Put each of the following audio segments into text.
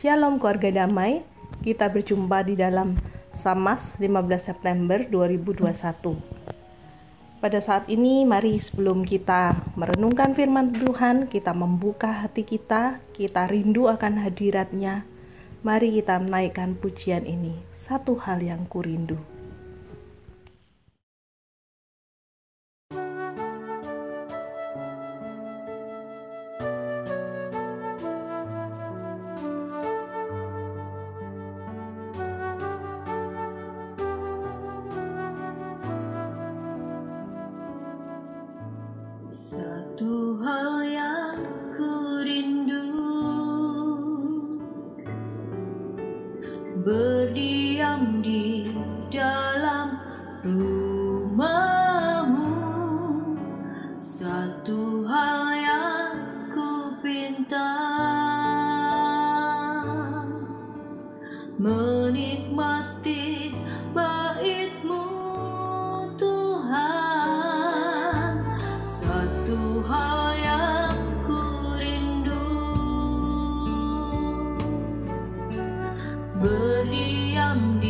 Shalom keluarga damai. Kita berjumpa di dalam Samas 15 September 2021. Pada saat ini mari sebelum kita merenungkan firman Tuhan, kita membuka hati kita, kita rindu akan hadiratnya. Mari kita menaikkan pujian ini. Satu hal yang kurindu. berdiam dalam rumahmu. Satu hal yang ku pinta. Menikmati baitmu Tuhan. Satu hal yang ku rindu. Berdiam di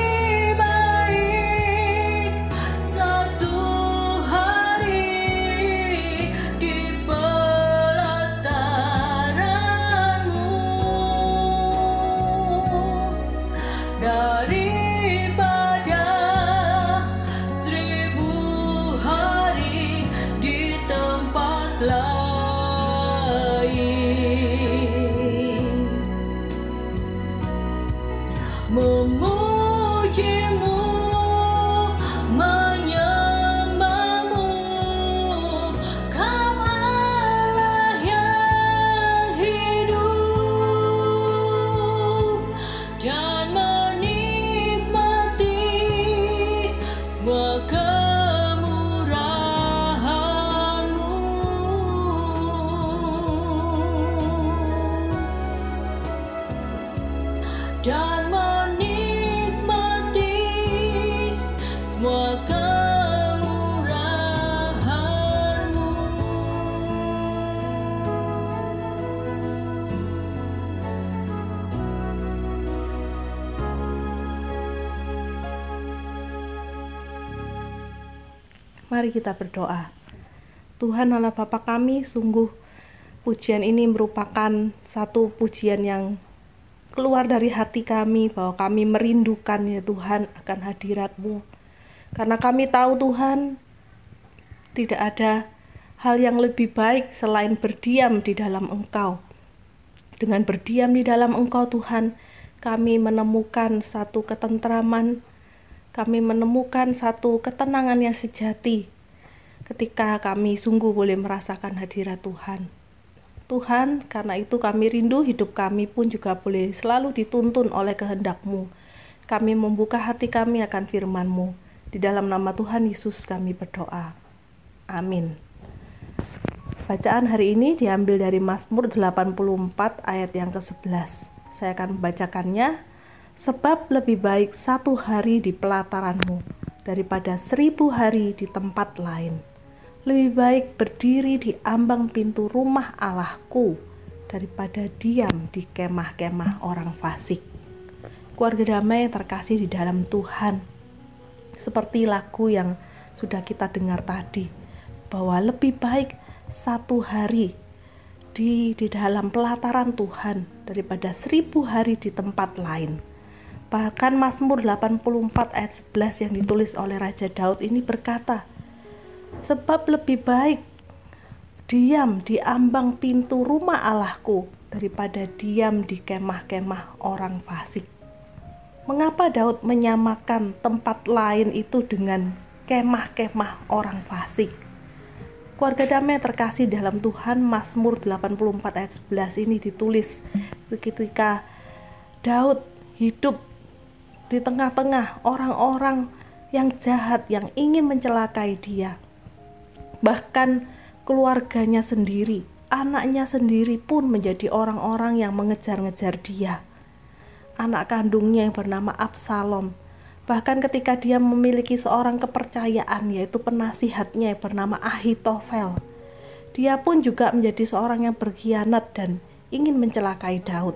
Mari kita berdoa. Tuhan Allah Bapa kami, sungguh pujian ini merupakan satu pujian yang keluar dari hati kami bahwa kami merindukan ya Tuhan akan hadirat-Mu. Karena kami tahu Tuhan tidak ada hal yang lebih baik selain berdiam di dalam Engkau. Dengan berdiam di dalam Engkau Tuhan, kami menemukan satu ketentraman, kami menemukan satu ketenangan yang sejati ketika kami sungguh boleh merasakan hadirat Tuhan. Tuhan, karena itu kami rindu hidup kami pun juga boleh selalu dituntun oleh kehendak-Mu. Kami membuka hati kami akan firman-Mu. Di dalam nama Tuhan Yesus kami berdoa. Amin. Bacaan hari ini diambil dari Mazmur 84 ayat yang ke-11. Saya akan membacakannya. Sebab lebih baik satu hari di pelataranmu daripada seribu hari di tempat lain. Lebih baik berdiri di ambang pintu rumah Allahku daripada diam di kemah-kemah orang fasik. Keluarga damai terkasih di dalam Tuhan. Seperti lagu yang sudah kita dengar tadi, bahwa lebih baik satu hari di di dalam pelataran Tuhan daripada seribu hari di tempat lain. Bahkan Mazmur 84 ayat 11 yang ditulis oleh Raja Daud ini berkata, Sebab lebih baik diam di ambang pintu rumah Allahku daripada diam di kemah-kemah orang fasik. Mengapa Daud menyamakan tempat lain itu dengan kemah-kemah orang fasik? Keluarga damai terkasih dalam Tuhan Mazmur 84 ayat 11 ini ditulis ketika Daud hidup di tengah-tengah orang-orang yang jahat yang ingin mencelakai dia bahkan keluarganya sendiri, anaknya sendiri pun menjadi orang-orang yang mengejar-ngejar dia. Anak kandungnya yang bernama Absalom, bahkan ketika dia memiliki seorang kepercayaan yaitu penasihatnya yang bernama Ahitofel, dia pun juga menjadi seorang yang berkhianat dan ingin mencelakai Daud.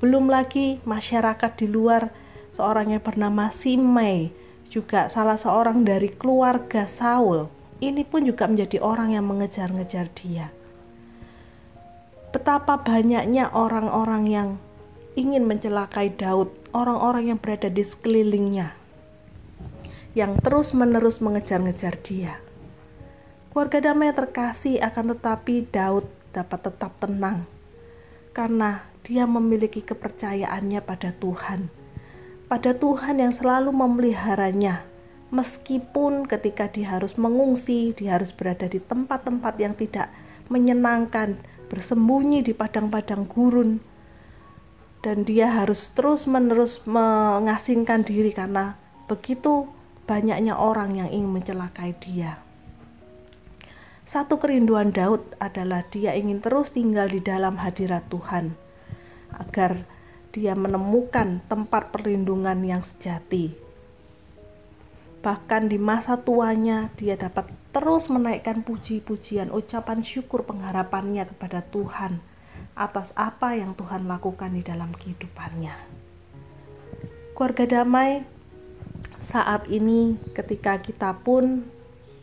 Belum lagi masyarakat di luar seorang yang bernama Simei, juga salah seorang dari keluarga Saul ini pun juga menjadi orang yang mengejar-ngejar dia. Betapa banyaknya orang-orang yang ingin mencelakai Daud, orang-orang yang berada di sekelilingnya, yang terus-menerus mengejar-ngejar dia. Keluarga damai terkasih akan tetapi Daud dapat tetap tenang karena dia memiliki kepercayaannya pada Tuhan, pada Tuhan yang selalu memeliharanya meskipun ketika dia harus mengungsi, dia harus berada di tempat-tempat yang tidak menyenangkan, bersembunyi di padang-padang gurun, dan dia harus terus-menerus mengasingkan diri karena begitu banyaknya orang yang ingin mencelakai dia. Satu kerinduan Daud adalah dia ingin terus tinggal di dalam hadirat Tuhan, agar dia menemukan tempat perlindungan yang sejati Bahkan di masa tuanya dia dapat terus menaikkan puji-pujian ucapan syukur pengharapannya kepada Tuhan atas apa yang Tuhan lakukan di dalam kehidupannya. Keluarga damai, saat ini ketika kita pun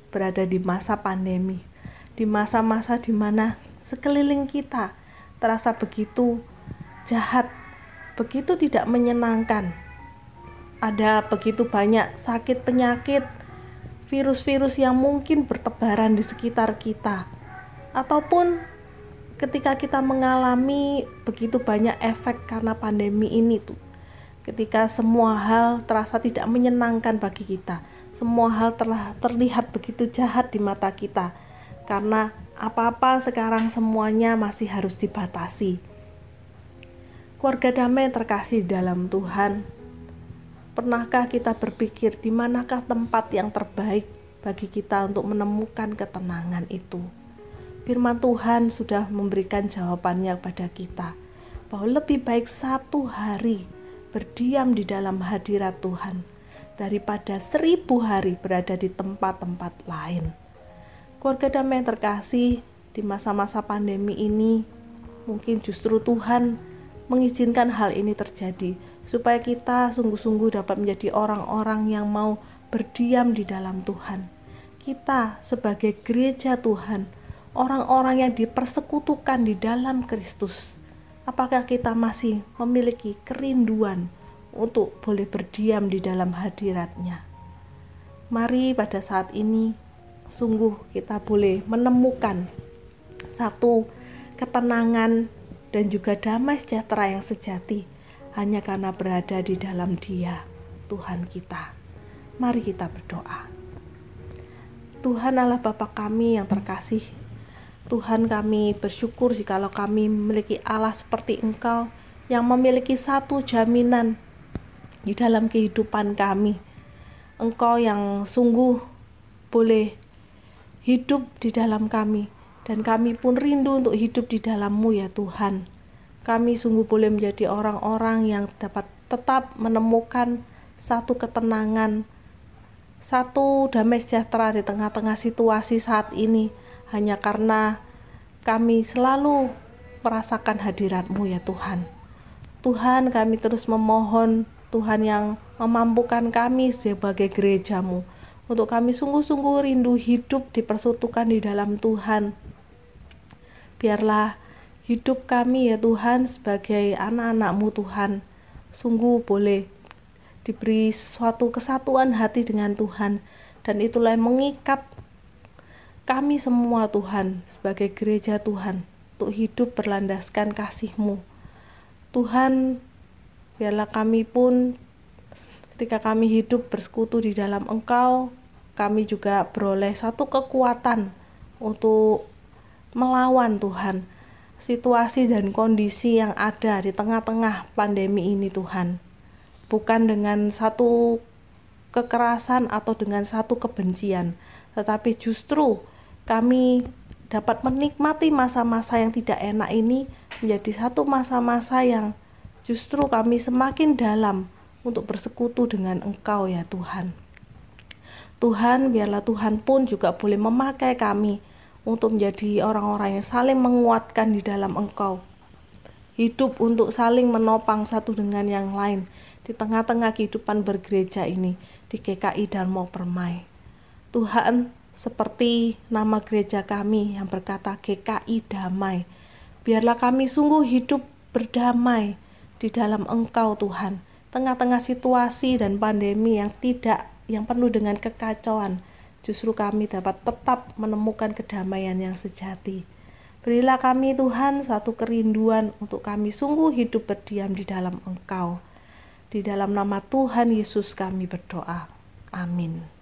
berada di masa pandemi, di masa-masa di mana sekeliling kita terasa begitu jahat, begitu tidak menyenangkan, ada begitu banyak sakit penyakit, virus-virus yang mungkin bertebaran di sekitar kita, ataupun ketika kita mengalami begitu banyak efek karena pandemi ini tuh, ketika semua hal terasa tidak menyenangkan bagi kita, semua hal telah terlihat begitu jahat di mata kita, karena apa-apa sekarang semuanya masih harus dibatasi. Keluarga damai terkasih dalam Tuhan, Pernahkah kita berpikir di manakah tempat yang terbaik bagi kita untuk menemukan ketenangan itu? Firman Tuhan sudah memberikan jawabannya kepada kita bahwa lebih baik satu hari berdiam di dalam hadirat Tuhan daripada seribu hari berada di tempat-tempat lain. Keluarga damai terkasih, di masa-masa pandemi ini, mungkin justru Tuhan mengizinkan hal ini terjadi, supaya kita sungguh-sungguh dapat menjadi orang-orang yang mau berdiam di dalam Tuhan. Kita, sebagai gereja Tuhan, orang-orang yang dipersekutukan di dalam Kristus, apakah kita masih memiliki kerinduan untuk boleh berdiam di dalam hadiratnya? Mari pada saat ini sungguh kita boleh menemukan satu ketenangan dan juga damai sejahtera yang sejati hanya karena berada di dalam Dia, Tuhan kita. Mari kita berdoa. Tuhan Allah Bapa kami yang terkasih, Tuhan kami bersyukur jikalau kami memiliki Allah seperti Engkau yang memiliki satu jaminan di dalam kehidupan kami. Engkau yang sungguh boleh hidup di dalam kami dan kami pun rindu untuk hidup di dalammu ya Tuhan. Kami sungguh boleh menjadi orang-orang yang dapat tetap menemukan satu ketenangan, satu damai sejahtera di tengah-tengah situasi saat ini hanya karena kami selalu merasakan hadiratmu ya Tuhan. Tuhan kami terus memohon Tuhan yang memampukan kami sebagai gerejamu untuk kami sungguh-sungguh rindu hidup dipersatukan di dalam Tuhan Biarlah hidup kami ya Tuhan sebagai anak-anakmu Tuhan sungguh boleh diberi suatu kesatuan hati dengan Tuhan dan itulah yang mengikat kami semua Tuhan sebagai gereja Tuhan untuk hidup berlandaskan kasih-Mu. Tuhan, biarlah kami pun ketika kami hidup bersekutu di dalam Engkau, kami juga beroleh satu kekuatan untuk melawan Tuhan situasi dan kondisi yang ada di tengah-tengah pandemi ini Tuhan bukan dengan satu kekerasan atau dengan satu kebencian tetapi justru kami dapat menikmati masa-masa yang tidak enak ini menjadi satu masa-masa yang justru kami semakin dalam untuk bersekutu dengan Engkau ya Tuhan. Tuhan, biarlah Tuhan pun juga boleh memakai kami untuk menjadi orang-orang yang saling menguatkan di dalam Engkau. Hidup untuk saling menopang satu dengan yang lain di tengah-tengah kehidupan bergereja ini di GKI Darmo Permai. Tuhan, seperti nama gereja kami yang berkata GKI Damai, biarlah kami sungguh hidup berdamai di dalam Engkau Tuhan, tengah-tengah situasi dan pandemi yang tidak yang penuh dengan kekacauan justru kami dapat tetap menemukan kedamaian yang sejati. Berilah kami Tuhan satu kerinduan untuk kami sungguh hidup berdiam di dalam Engkau. Di dalam nama Tuhan Yesus kami berdoa. Amin.